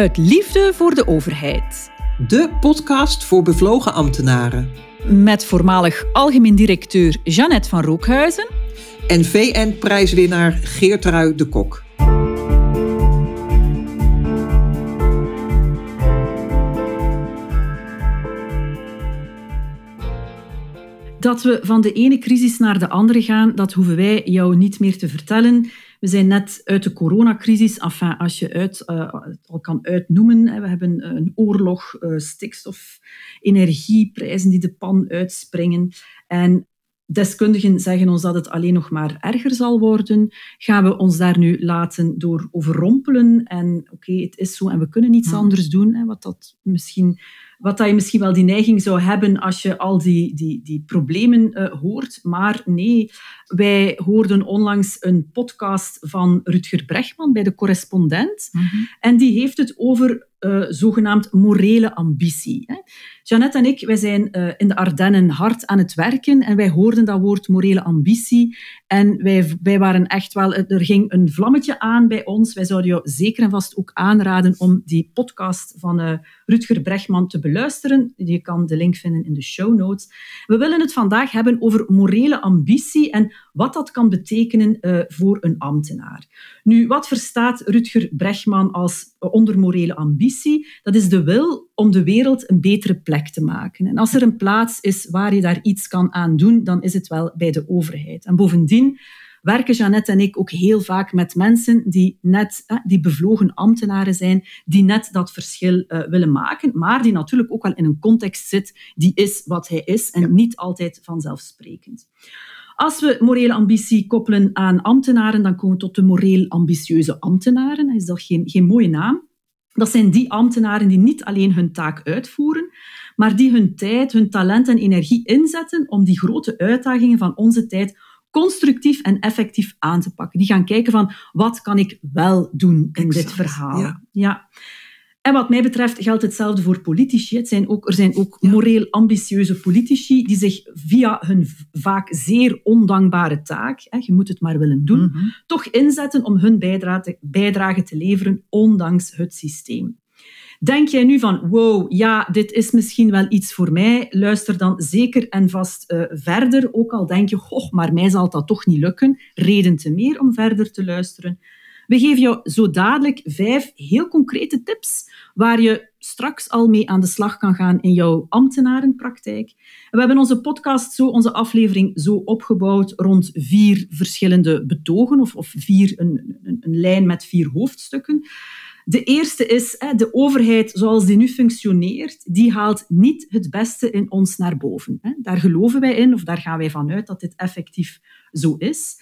Uit liefde voor de overheid. De podcast voor bevlogen ambtenaren. Met voormalig algemeen directeur Jeannette van Rookhuizen. En VN-prijswinnaar Geertrui de Kok. Dat we van de ene crisis naar de andere gaan, dat hoeven wij jou niet meer te vertellen. We zijn net uit de coronacrisis, enfin, als je uit, uh, al kan uitnoemen. We hebben een oorlog, uh, stikstof, energieprijzen die de pan uitspringen. En deskundigen zeggen ons dat het alleen nog maar erger zal worden. Gaan we ons daar nu laten door overrompelen? En oké, het is zo en we kunnen niets anders doen. Hè, wat dat misschien wat dat je misschien wel die neiging zou hebben als je al die, die, die problemen uh, hoort. Maar nee, wij hoorden onlangs een podcast van Rutger Bregman bij de correspondent. Mm -hmm. En die heeft het over uh, zogenaamd morele ambitie. Hè. Jeannette en ik wij zijn uh, in de Ardennen hard aan het werken en wij hoorden dat woord morele ambitie. En wij, wij waren echt wel, er ging een vlammetje aan bij ons. Wij zouden jou zeker en vast ook aanraden om die podcast van Rutger Bregman te beluisteren. Je kan de link vinden in de show notes. We willen het vandaag hebben over morele ambitie en wat dat kan betekenen voor een ambtenaar. Nu, wat verstaat Rutger Bregman als onder morele ambitie? Dat is de wil om de wereld een betere plek te maken. En als er een plaats is waar je daar iets kan aan doen, dan is het wel bij de overheid. En bovendien werken Jeannette en ik ook heel vaak met mensen die net die bevlogen ambtenaren zijn, die net dat verschil uh, willen maken, maar die natuurlijk ook wel in een context zit die is wat hij is en ja. niet altijd vanzelfsprekend. Als we morele ambitie koppelen aan ambtenaren, dan komen we tot de moreel ambitieuze ambtenaren. Dat is dat geen, geen mooie naam. Dat zijn die ambtenaren die niet alleen hun taak uitvoeren, maar die hun tijd, hun talent en energie inzetten om die grote uitdagingen van onze tijd constructief en effectief aan te pakken. Die gaan kijken van wat kan ik wel doen in exact, dit verhaal. Ja. ja. En wat mij betreft geldt hetzelfde voor politici. Het zijn ook, er zijn ook moreel ambitieuze politici die zich via hun vaak zeer ondankbare taak, hè, je moet het maar willen doen, mm -hmm. toch inzetten om hun bijdrage te, bijdrage te leveren, ondanks het systeem. Denk jij nu van, wow, ja, dit is misschien wel iets voor mij, luister dan zeker en vast uh, verder. Ook al denk je, goh, maar mij zal dat toch niet lukken. Reden te meer om verder te luisteren. We geven jou zo dadelijk vijf heel concrete tips waar je straks al mee aan de slag kan gaan in jouw ambtenarenpraktijk. We hebben onze podcast zo, onze aflevering zo opgebouwd rond vier verschillende betogen of, of vier, een, een, een lijn met vier hoofdstukken. De eerste is, de overheid zoals die nu functioneert, die haalt niet het beste in ons naar boven. Daar geloven wij in, of daar gaan wij vanuit dat dit effectief zo is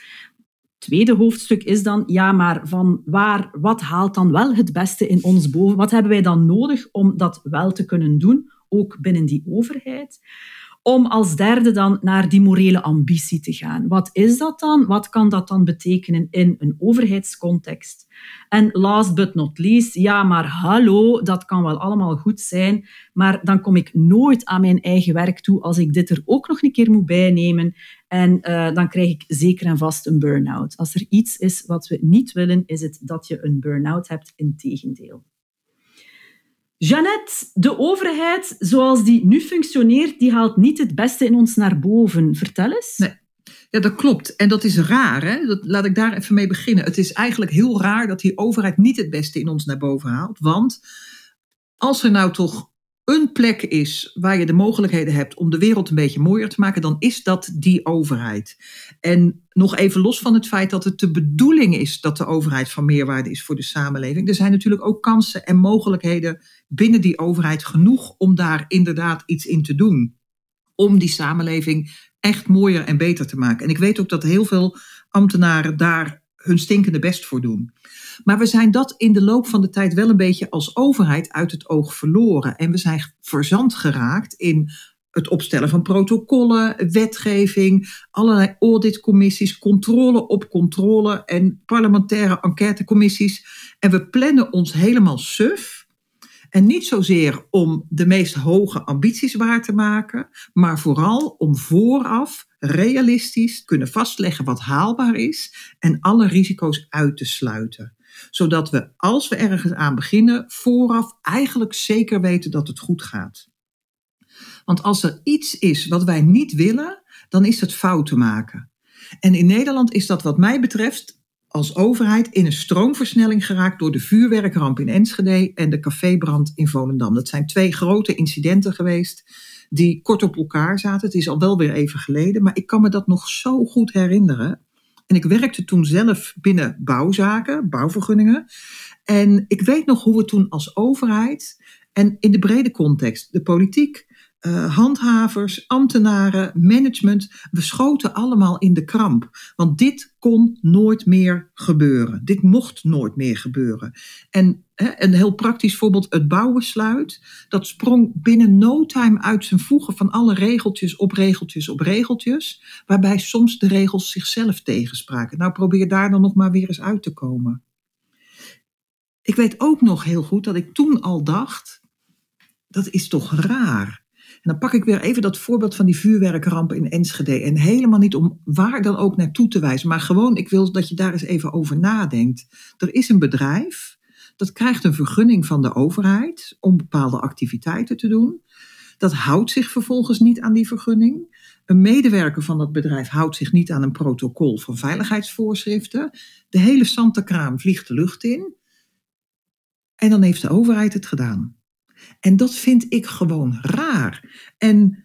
tweede hoofdstuk is dan, ja, maar van waar, wat haalt dan wel het beste in ons boven? Wat hebben wij dan nodig om dat wel te kunnen doen, ook binnen die overheid? Om als derde dan naar die morele ambitie te gaan. Wat is dat dan? Wat kan dat dan betekenen in een overheidscontext? En last but not least, ja, maar hallo, dat kan wel allemaal goed zijn, maar dan kom ik nooit aan mijn eigen werk toe als ik dit er ook nog een keer moet bijnemen. En uh, dan krijg ik zeker en vast een burn-out. Als er iets is wat we niet willen, is het dat je een burn-out hebt, in tegendeel. Jeannette, de overheid zoals die nu functioneert, die haalt niet het beste in ons naar boven. Vertel eens. Nee. Ja, dat klopt. En dat is raar. Hè? Dat, laat ik daar even mee beginnen. Het is eigenlijk heel raar dat die overheid niet het beste in ons naar boven haalt. Want als er nou toch een plek is waar je de mogelijkheden hebt om de wereld een beetje mooier te maken, dan is dat die overheid. En nog even los van het feit dat het de bedoeling is dat de overheid van meerwaarde is voor de samenleving. Er zijn natuurlijk ook kansen en mogelijkheden binnen die overheid genoeg om daar inderdaad iets in te doen. Om die samenleving echt mooier en beter te maken. En ik weet ook dat heel veel ambtenaren daar hun stinkende best voor doen. Maar we zijn dat in de loop van de tijd wel een beetje als overheid uit het oog verloren. En we zijn verzand geraakt in het opstellen van protocollen, wetgeving, allerlei auditcommissies, controle op controle en parlementaire enquêtecommissies. En we plannen ons helemaal suf. En niet zozeer om de meest hoge ambities waar te maken, maar vooral om vooraf realistisch kunnen vastleggen wat haalbaar is en alle risico's uit te sluiten. Zodat we, als we ergens aan beginnen, vooraf eigenlijk zeker weten dat het goed gaat. Want als er iets is wat wij niet willen, dan is het fouten maken. En in Nederland is dat wat mij betreft als overheid in een stroomversnelling geraakt door de vuurwerkramp in Enschede en de cafébrand in Volendam. Dat zijn twee grote incidenten geweest die kort op elkaar zaten. Het is al wel weer even geleden, maar ik kan me dat nog zo goed herinneren. En ik werkte toen zelf binnen bouwzaken, bouwvergunningen. En ik weet nog hoe we toen als overheid en in de brede context, de politiek, uh, handhavers, ambtenaren, management, we schoten allemaal in de kramp. Want dit kon nooit meer gebeuren. Dit mocht nooit meer gebeuren. En een heel praktisch voorbeeld, het bouwbesluit, dat sprong binnen no time uit zijn voegen van alle regeltjes op regeltjes op regeltjes, waarbij soms de regels zichzelf tegenspraken. Nou, probeer daar dan nog maar weer eens uit te komen. Ik weet ook nog heel goed dat ik toen al dacht, dat is toch raar. Dan pak ik weer even dat voorbeeld van die vuurwerkramp in Enschede. En helemaal niet om waar dan ook naartoe te wijzen, maar gewoon, ik wil dat je daar eens even over nadenkt. Er is een bedrijf dat krijgt een vergunning van de overheid om bepaalde activiteiten te doen. Dat houdt zich vervolgens niet aan die vergunning. Een medewerker van dat bedrijf houdt zich niet aan een protocol van veiligheidsvoorschriften. De hele Santekraam vliegt de lucht in. En dan heeft de overheid het gedaan. En dat vind ik gewoon raar. En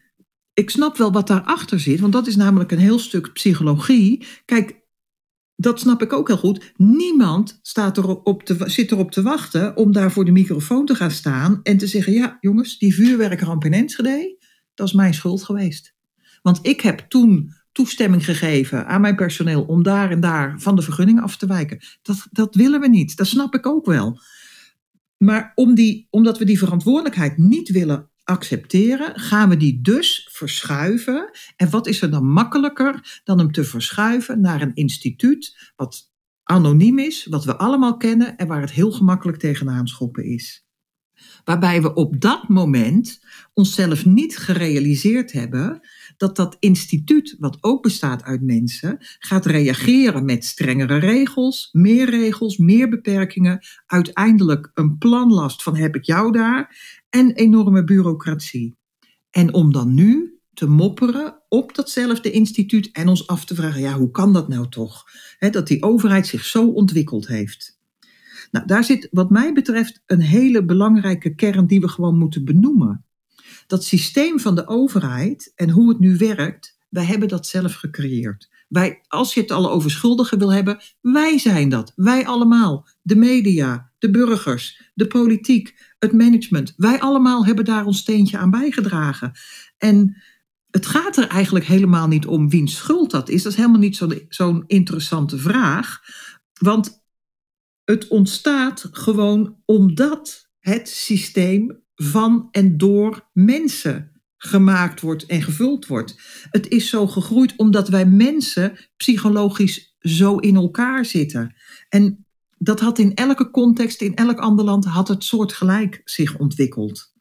ik snap wel wat daarachter zit, want dat is namelijk een heel stuk psychologie. Kijk, dat snap ik ook heel goed. Niemand staat erop te, zit erop te wachten om daar voor de microfoon te gaan staan en te zeggen: Ja, jongens, die vuurwerkramp in Enschede, dat is mijn schuld geweest. Want ik heb toen toestemming gegeven aan mijn personeel om daar en daar van de vergunning af te wijken. Dat, dat willen we niet. Dat snap ik ook wel. Maar om die, omdat we die verantwoordelijkheid niet willen accepteren, gaan we die dus verschuiven. En wat is er dan makkelijker dan hem te verschuiven naar een instituut wat anoniem is, wat we allemaal kennen en waar het heel gemakkelijk tegenaan schoppen is. Waarbij we op dat moment onszelf niet gerealiseerd hebben dat dat instituut, wat ook bestaat uit mensen, gaat reageren met strengere regels, meer regels, meer beperkingen, uiteindelijk een planlast van heb ik jou daar en enorme bureaucratie. En om dan nu te mopperen op datzelfde instituut en ons af te vragen, ja, hoe kan dat nou toch? dat die overheid zich zo ontwikkeld heeft. Nou, daar zit wat mij betreft een hele belangrijke kern die we gewoon moeten benoemen dat systeem van de overheid en hoe het nu werkt, wij hebben dat zelf gecreëerd. Wij, als je het al over schuldigen wil hebben, wij zijn dat. Wij allemaal. De media, de burgers, de politiek, het management. Wij allemaal hebben daar ons steentje aan bijgedragen. En het gaat er eigenlijk helemaal niet om wiens schuld dat is. Dat is helemaal niet zo'n interessante vraag. Want het ontstaat gewoon omdat het systeem van en door mensen gemaakt wordt en gevuld wordt. Het is zo gegroeid omdat wij mensen psychologisch zo in elkaar zitten. En dat had in elke context, in elk ander land, had het soortgelijk zich ontwikkeld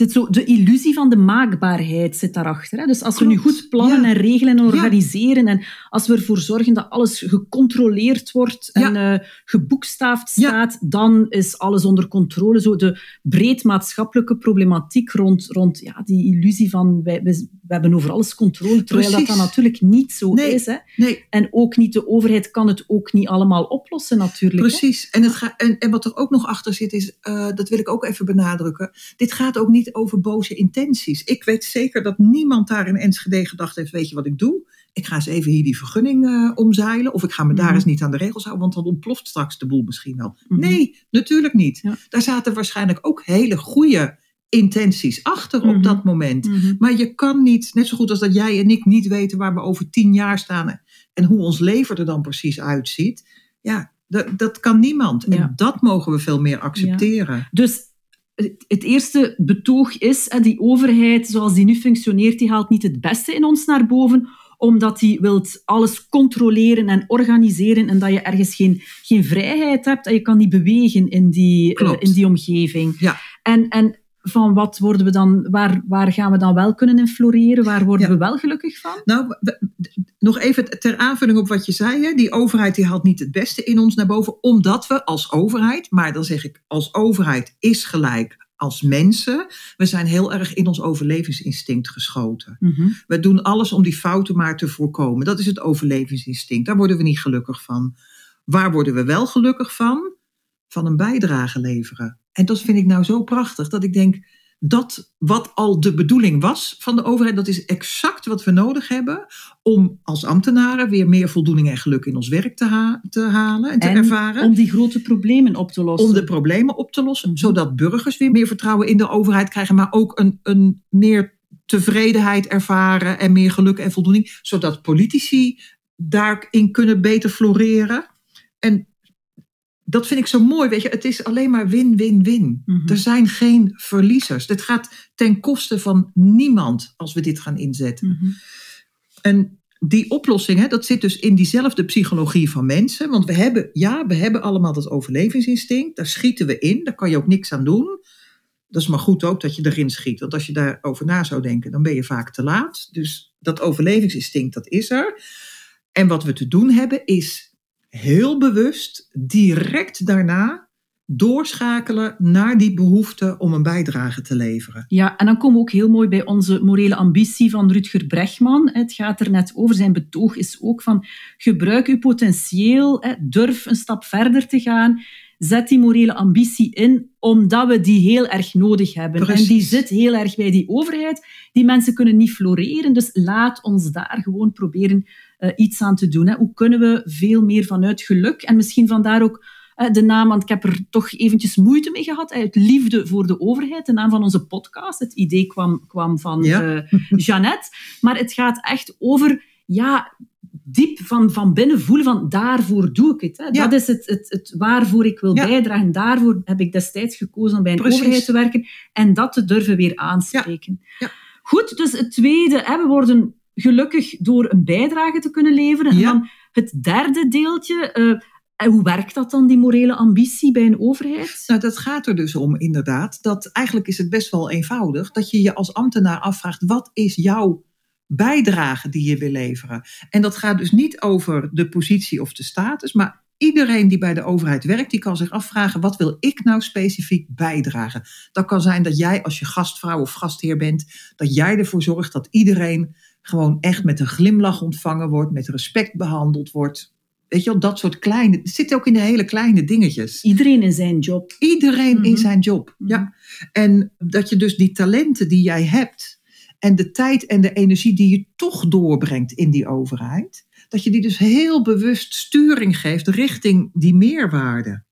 zit zo, de illusie van de maakbaarheid zit daarachter. Hè? Dus als we nu goed plannen en regelen en organiseren en als we ervoor zorgen dat alles gecontroleerd wordt en uh, geboekstaafd staat, dan is alles onder controle. Zo de breed maatschappelijke problematiek rond, rond ja, die illusie van wij, we, hebben over alles controle, terwijl dat, dat natuurlijk niet zo is. Hè? Nee. En ook niet, de overheid kan het ook niet allemaal oplossen natuurlijk. Precies. En, het ga, en, en wat er ook nog achter zit is, uh, dat wil ik ook even benadrukken, dit gaat ook niet over boze intenties. Ik weet zeker dat niemand daar in Enschede gedacht heeft, weet je wat ik doe? Ik ga eens even hier die vergunning uh, omzeilen. Of ik ga me daar mhm. eens niet aan de regels houden, want dan ontploft straks de boel misschien wel. Mhm. Nee, natuurlijk niet. Daar zaten waarschijnlijk ook hele goede intenties achter op mhm. dat moment. Maar je kan niet, net zo goed als dat jij en ik niet weten waar we over tien jaar staan en hoe ons leven er dan precies uitziet. Ja, dat, dat kan niemand. En dat mogen we veel meer accepteren. Ja. Dus het eerste betoog is, die overheid zoals die nu functioneert, die haalt niet het beste in ons naar boven, omdat die wilt alles controleren en organiseren en dat je ergens geen, geen vrijheid hebt en je kan niet bewegen in die, uh, in die omgeving. Ja. En, en van wat worden we dan, waar, waar gaan we dan wel kunnen in floreren? Waar worden Ja. we wel gelukkig van? Nou, nog even ter aanvulling op wat je zei. Hè? Die overheid die haalt niet het beste in ons naar boven, omdat we als overheid, maar dan zeg ik als overheid is gelijk als mensen, we zijn heel erg in ons overlevingsinstinct geschoten. Mhm. We doen alles om die fouten maar te voorkomen. Dat is het overlevingsinstinct. Daar worden we niet gelukkig van. Waar worden we wel gelukkig van? Van een bijdrage leveren. En dat vind ik nou zo prachtig dat ik denk dat wat al de bedoeling was van de overheid, dat is exact wat we nodig hebben om als ambtenaren weer meer voldoening en geluk in ons werk te, ha- te halen en te En ervaren Om die grote problemen op te lossen. om de problemen op te lossen, zodat burgers weer meer vertrouwen in de overheid krijgen, maar ook een, een meer tevredenheid ervaren en meer geluk en voldoening, zodat politici daarin kunnen beter floreren. En dat vind ik zo mooi, weet je, het is alleen maar win-win-win. Mhm. Er zijn geen verliezers. Dit gaat ten koste van niemand als we dit gaan inzetten. Mhm. En die oplossing, hè, dat zit dus in diezelfde psychologie van mensen. Want we hebben, ja, we hebben allemaal dat overlevingsinstinct. Daar schieten we in, daar kan je ook niks aan doen. Dat is maar goed ook dat je erin schiet. Want als je daarover na zou denken, dan ben je vaak te laat. Dus dat overlevingsinstinct, dat is er. En wat we te doen hebben, is heel bewust direct daarna doorschakelen naar die behoefte om een bijdrage te leveren. Ja, en dan komen we ook heel mooi bij onze morele ambitie van Rutger Bregman. Het gaat er net over. Zijn betoog is ook van gebruik uw potentieel, durf een stap verder te gaan. Zet die morele ambitie in, omdat we die heel erg nodig hebben. Precies. En die zit heel erg bij die overheid. Die mensen kunnen niet floreren, dus laat ons daar gewoon proberen eh, iets aan te doen. Hè. Hoe kunnen we veel meer vanuit geluk en misschien vandaar ook de naam, want ik heb er toch eventjes moeite mee gehad, uit liefde voor de overheid, de naam van onze podcast. Het idee kwam, kwam van Ja. eh, Jeannette. Maar het gaat echt over, ja, diep van, van binnen voelen van daarvoor doe ik het. Hè. Ja. Dat is het, het, het waarvoor ik wil Ja. bijdragen. Daarvoor heb ik destijds gekozen om bij een Precies. overheid te werken en dat te durven weer aanspreken. Ja. Goed, dus het tweede, hè, we worden gelukkig door een bijdrage te kunnen leveren. En dan het derde deeltje, eh, en hoe werkt dat dan, die morele ambitie bij een overheid? Nou, dat gaat er dus om, inderdaad. Dat eigenlijk is het best wel eenvoudig. Dat je je als ambtenaar afvraagt: wat is jouw bijdrage die je wil leveren? En dat gaat dus niet over de positie of de status, maar iedereen die bij de overheid werkt, die kan zich afvragen: wat wil ik nou specifiek bijdragen? Dat kan zijn dat jij, als je gastvrouw of gastheer bent, dat jij ervoor zorgt dat iedereen gewoon echt met een glimlach ontvangen wordt, met respect behandeld wordt. Weet je wel, dat soort kleine. Het zit ook in de hele kleine dingetjes. Iedereen in zijn job. Iedereen in Mhm. zijn job. Mhm. Ja. En dat je dus die talenten die jij hebt en de tijd en de energie die je toch doorbrengt in die overheid, dat je die dus heel bewust sturing geeft richting die meerwaarde.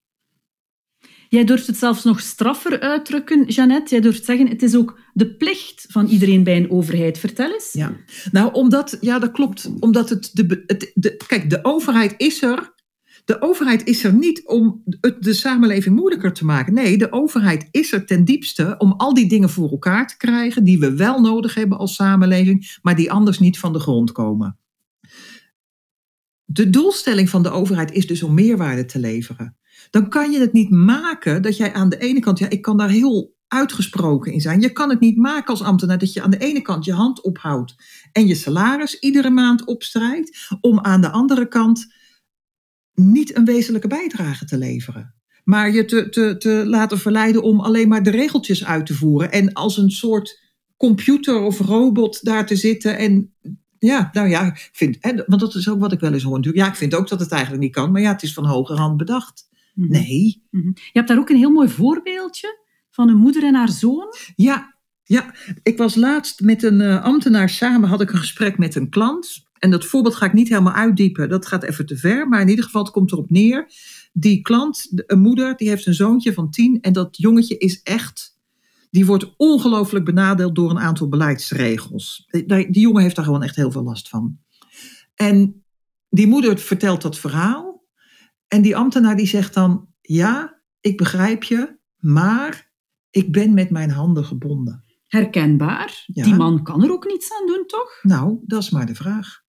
Jij durft het zelfs nog straffer uitdrukken, Jeannette. Jij durft zeggen, het is ook de plicht van iedereen bij een overheid. Vertel eens. Ja. Nou, omdat, ja, dat klopt. Omdat het de, het, de, kijk, de overheid is er. De overheid is er niet om het de samenleving moeilijker te maken. Nee, de overheid is er ten diepste om al die dingen voor elkaar te krijgen die we wel nodig hebben als samenleving, maar die anders niet van de grond komen. De doelstelling van de overheid is dus om meerwaarde te leveren. Dan kan je het niet maken dat jij aan de ene kant, ja, ik kan daar heel uitgesproken in zijn. Je kan het niet maken als ambtenaar dat je aan de ene kant je hand ophoudt en je salaris iedere maand opstrijkt, om aan de andere kant niet een wezenlijke bijdrage te leveren. Maar je te, te, te laten verleiden om alleen maar de regeltjes uit te voeren en als een soort computer of robot daar te zitten en ja, nou ja, vind, hè, want dat is ook wat ik wel eens hoor natuurlijk. Ja, ik vind ook dat het eigenlijk niet kan, maar ja, het is van hoger hand bedacht. Mhm. Nee, Mhm. Je hebt daar ook een heel mooi voorbeeldje van een moeder en haar zoon. Ja, ja, ik was laatst met een eh, ambtenaar samen, had ik een gesprek met een klant. En dat voorbeeld ga ik niet helemaal uitdiepen, dat gaat even te ver. Maar in ieder geval, het komt erop neer. Die klant, een moeder, die heeft een zoontje van tien. En dat jongetje is echt, die wordt ongelooflijk benadeeld door een aantal beleidsregels. Die, die jongen heeft daar gewoon echt heel veel last van. En die moeder vertelt dat verhaal. En die ambtenaar die zegt dan, ja, ik begrijp je, maar ik ben met mijn handen gebonden. Herkenbaar. Ja. Die man kan er ook niets aan doen, toch? Nou, dat is maar de vraag.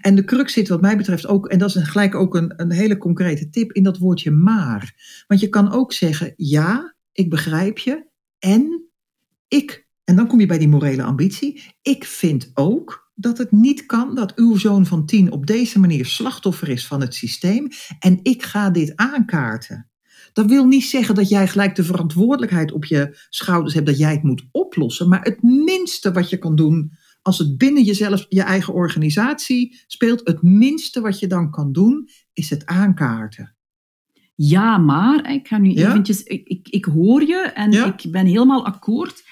En de crux zit wat mij betreft ook, en dat is gelijk ook een, een hele concrete tip, in dat woordje maar. Want je kan ook zeggen, ja, ik begrijp je, en ik, en dan kom je bij die morele ambitie, ik vind ook dat het niet kan dat uw zoon van tien op deze manier slachtoffer is van het systeem en ik ga dit aankaarten. Dat wil niet zeggen dat jij gelijk de verantwoordelijkheid op je schouders hebt dat jij het moet oplossen, maar het minste wat je kan doen als het binnen jezelf, je eigen organisatie speelt, het minste wat je dan kan doen, is het aankaarten. Ja, maar ik ga nu Ja? eventjes, ik, ik, ik hoor je en Ja? ik ben helemaal akkoord.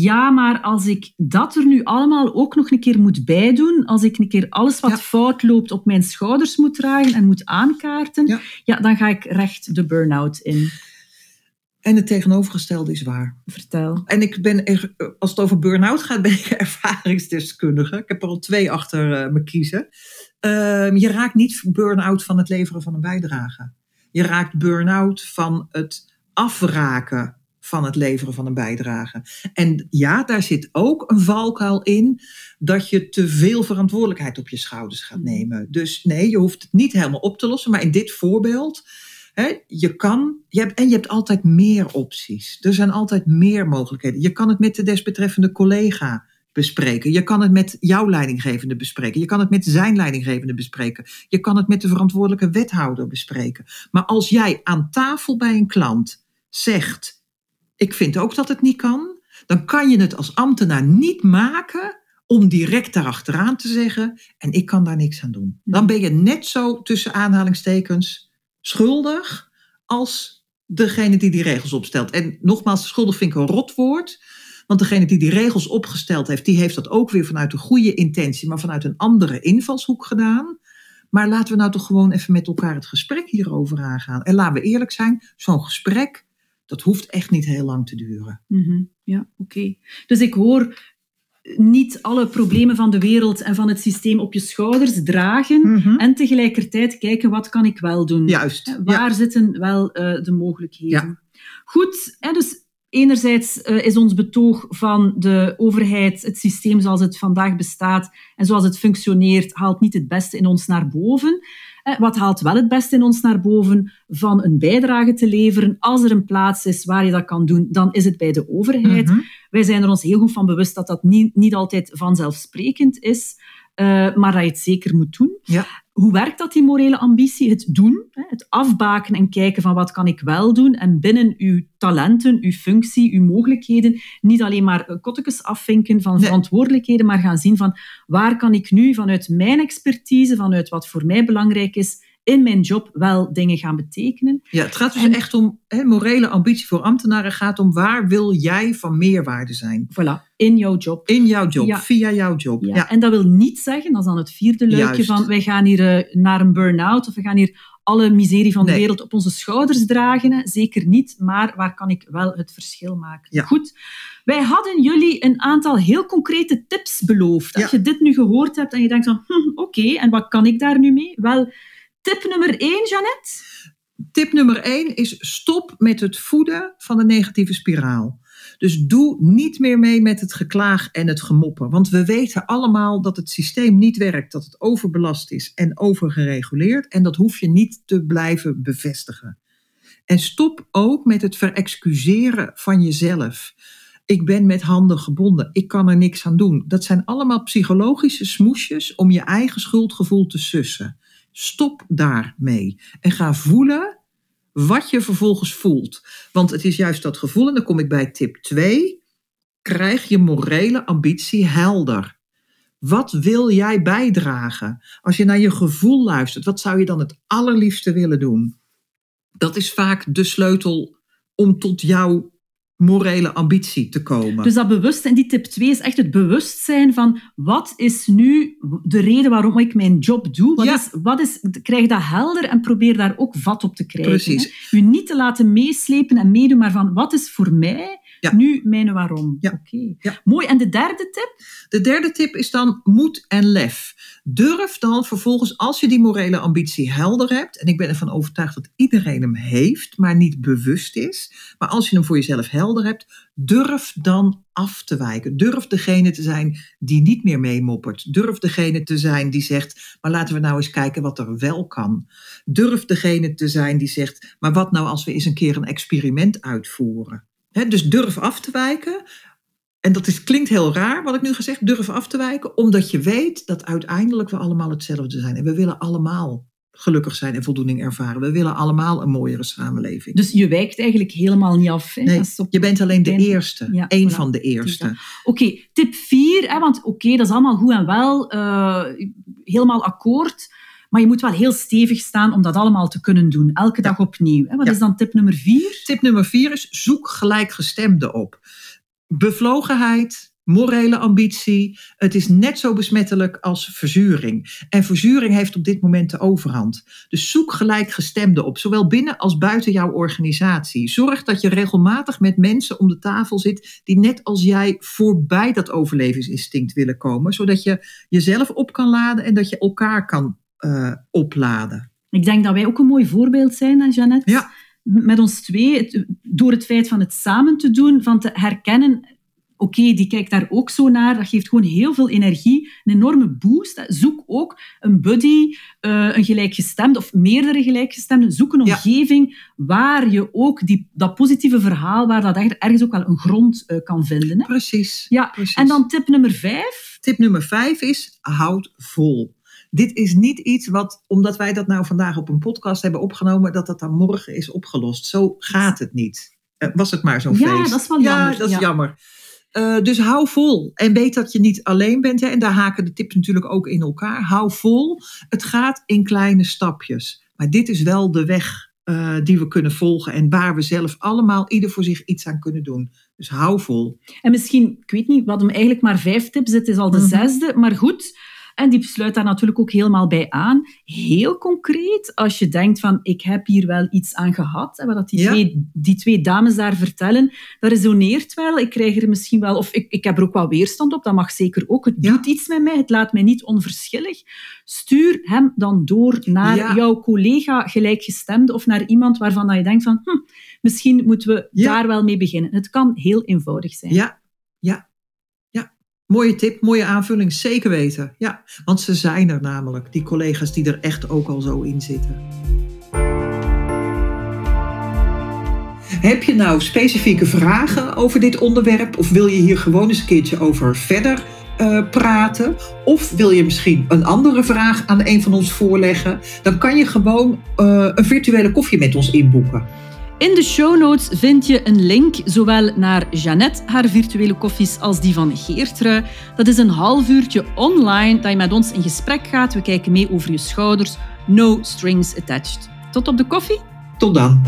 Ja, maar als ik dat er nu allemaal ook nog een keer moet bijdoen, als ik een keer alles wat Ja. fout loopt op mijn schouders moet dragen en moet aankaarten, Ja. ja, dan ga ik recht de burn-out in. En het tegenovergestelde is waar. Vertel. En ik ben, er- als het over burn-out gaat, ben ik ervaringsdeskundige. Ik heb er al twee achter eh, me kiezen. Ehm, je raakt niet burn-out van het leveren van een bijdrage. Je raakt burn-out van het afraken van het leveren van een bijdrage. En ja, daar zit ook een valkuil in dat je te veel verantwoordelijkheid op je schouders gaat nemen. Dus nee, je hoeft het niet helemaal op te lossen. Maar in dit voorbeeld, hè, je kan, je hebt, en je hebt altijd meer opties. Er zijn altijd meer mogelijkheden. Je kan het met de desbetreffende collega bespreken. Je kan het met jouw leidinggevende bespreken. Je kan het met zijn leidinggevende bespreken. Je kan het met de verantwoordelijke wethouder bespreken. Maar als jij aan tafel bij een klant zegt: Ik vind ook dat het niet kan, dan kan je het als ambtenaar niet maken om direct daarachteraan te zeggen: En ik kan daar niks aan doen. Dan ben je net zo tussen aanhalingstekens schuldig als degene die die regels opstelt. En nogmaals, schuldig vind ik een rotwoord. Want degene die die regels opgesteld heeft, die heeft dat ook weer vanuit een goede intentie, maar vanuit een andere invalshoek gedaan. Maar laten we nou toch gewoon even met elkaar het gesprek hierover aangaan. En laten we eerlijk zijn, zo'n gesprek, dat hoeft echt niet heel lang te duren. Mhm. Ja, oké. Dus ik hoor niet alle problemen van de wereld en van het systeem op je schouders dragen en tegelijkertijd kijken wat kan ik wel doen. Juist. Waar Ja. zitten wel eh, de mogelijkheden? Goed, hè, dus enerzijds eh, is ons betoog van de overheid, het systeem zoals het vandaag bestaat en zoals het functioneert, haalt niet het beste in ons naar boven. Eh, Wat haalt wel het beste in ons naar boven? Van een bijdrage te leveren. Als er een plaats is waar je dat kan doen, dan is het bij de overheid. Mhm. Wij zijn er ons heel goed van bewust dat dat niet, niet altijd vanzelfsprekend is, maar dat je het zeker moet doen. Ja. Hoe werkt dat, die morele ambitie? Het doen, het afbaken en kijken van wat kan ik wel doen en binnen uw talenten, uw functie, uw mogelijkheden niet alleen maar eh, kottekes afvinken van verantwoordelijkheden, maar gaan zien van waar kan ik nu vanuit mijn expertise, vanuit wat voor mij belangrijk is, in mijn job wel dingen gaan betekenen. Ja, het gaat dus En- echt om, hè, morele ambitie voor ambtenaren gaat om waar wil jij van meerwaarde zijn? Voilà, in jouw job. In jouw job, Ja. via jouw job. Ja. Ja. En dat wil niet zeggen, dat is dan het vierde luikje Juist. van wij gaan hier eh, naar een burn-out of we gaan hier alle miserie van de Nee. wereld op onze schouders dragen. Zeker niet, maar waar kan ik wel het verschil maken? Ja. Goed, wij hadden jullie een aantal heel concrete tips beloofd. Als Ja. je dit nu gehoord hebt en je denkt van, hm, oké, en wat kan ik daar nu mee? Wel, tip nummer één, Jeannette. Tip nummer één is stop met het voeden van de negatieve spiraal. Dus doe niet meer mee met het geklaag en het gemoppen. Want we weten allemaal dat het systeem niet werkt, dat het overbelast is en overgereguleerd. En dat hoef je niet te blijven bevestigen. En stop ook met het verexcuseren van jezelf. Ik ben met handen gebonden, ik kan er niks aan doen. Dat zijn allemaal psychologische smoesjes om je eigen schuldgevoel te sussen. Stop daarmee en ga voelen wat je vervolgens voelt. Want het is juist dat gevoel, en dan kom ik bij tip 2. Krijg je morele ambitie helder. Wat wil jij bijdragen? Als je naar je gevoel luistert, wat zou je dan het allerliefste willen doen? Dat is vaak de sleutel om tot jouw morele ambitie te komen. Dus dat bewustzijn, die tip 2 is echt het bewustzijn van wat is nu de reden waarom ik mijn job doe? Wat Ja. is, wat is, krijg dat helder en probeer daar ook vat op te krijgen. Precies. Hè? U niet te laten meeslepen en meedoen, maar van wat is voor mij Ja. nu mijn waarom? Ja. Oké. Ja. Mooi. En de derde tip? De derde tip is dan moed en lef. Durf dan vervolgens, als je die morele ambitie helder hebt, en ik ben ervan overtuigd dat iedereen hem heeft, maar niet bewust is, maar als je hem voor jezelf helder hebt, durf dan af te wijken. Durf degene te zijn die niet meer meemoppert. Durf degene te zijn die zegt, maar laten we nou eens kijken wat er wel kan. Durf degene te zijn die zegt, maar wat nou als we eens een keer een experiment uitvoeren. Dus durf af te wijken. en dat is, klinkt heel raar wat ik nu gezegd, durf af te wijken, omdat je weet dat uiteindelijk we allemaal hetzelfde zijn. En we willen allemaal gelukkig zijn en voldoening ervaren. We willen allemaal een mooiere samenleving. Dus je wijkt eigenlijk helemaal niet af. Hè? Nee, op- je bent alleen de eerste. Ja, Eén voilà. van de eerste. Oké, tip 4, want oké, dat is allemaal goed en wel, eh, helemaal akkoord, maar je moet wel heel stevig staan om dat allemaal te kunnen doen, elke dag opnieuw. Hè? Wat Ja. is dan tip nummer 4? Tip nummer vier is zoek gelijkgestemden op. Bevlogenheid, morele ambitie. Het is net zo besmettelijk als verzuring. En verzuring heeft op dit moment de overhand. Dus zoek gelijkgestemden op, zowel binnen als buiten jouw organisatie. Zorg dat je regelmatig met mensen om de tafel zit die net als jij voorbij dat overlevingsinstinct willen komen, zodat je jezelf op kan laden en dat je elkaar kan eh, opladen. Ik denk dat wij ook een mooi voorbeeld zijn, hè, Jeannette? Ja. Met ons twee, het- door het feit van het samen te doen, van te herkennen, oké, die kijkt daar ook zo naar, dat geeft gewoon heel veel energie, een enorme boost. Zoek ook een buddy, eh, een gelijkgestemde of meerdere gelijkgestemden. Zoek een Ja. omgeving waar je ook die, dat positieve verhaal, waar dat er- ergens ook wel een grond eh, kan vinden. Hè? Precies. Ja, precies. en dan tip nummer vijf. Tip nummer vijf is, houd vol. Dit is niet iets wat, omdat wij dat nou vandaag op een podcast hebben opgenomen, dat dat dan morgen is opgelost. Zo gaat het niet. Eh, was het maar zo'n Ja, feest. dat is wel Ja, jammer, dat is ja. jammer. Eh, dus hou vol. En weet dat je niet alleen bent. Hè? En daar haken de tips natuurlijk ook in elkaar. Hou vol. Het gaat in kleine stapjes. Maar dit is wel de weg eh, die we kunnen volgen. En waar we zelf allemaal, ieder voor zich, iets aan kunnen doen. Dus hou vol. En misschien, ik weet niet, we hadden eigenlijk maar vijf tips, het is al de Mhm. zesde, maar goed. En die sluit daar natuurlijk ook helemaal bij aan. Heel concreet, als je denkt van, ik heb hier wel iets aan gehad, en wat dat die, Ja. twee, die twee dames daar vertellen, dat resoneert wel. Ik krijg er misschien wel, of ik, ik heb er ook wel weerstand op, dat mag zeker ook. Het Ja. doet iets met mij, het laat mij niet onverschillig. Stuur hem dan door naar Ja. jouw collega gelijkgestemde of naar iemand waarvan dat je denkt van, hm, misschien moeten we daar wel mee beginnen. Het kan heel eenvoudig zijn. Ja. Mooie tip, mooie aanvulling, zeker weten. Ja, want ze zijn er namelijk, die collega's die er echt ook al zo in zitten. Heb je nou specifieke vragen over dit onderwerp of wil je hier gewoon eens een keertje over verder eh, praten? Of wil je misschien een andere vraag aan een van ons voorleggen? Dan kan je gewoon eh, een virtuele koffie met ons inboeken. In de show notes vind je een link zowel naar Jeannette, haar virtuele koffies, als die van Geertrui. Dat is een half uurtje online dat je met ons in gesprek gaat. We kijken mee over je schouders. No strings attached. Tot op de koffie. Tot dan.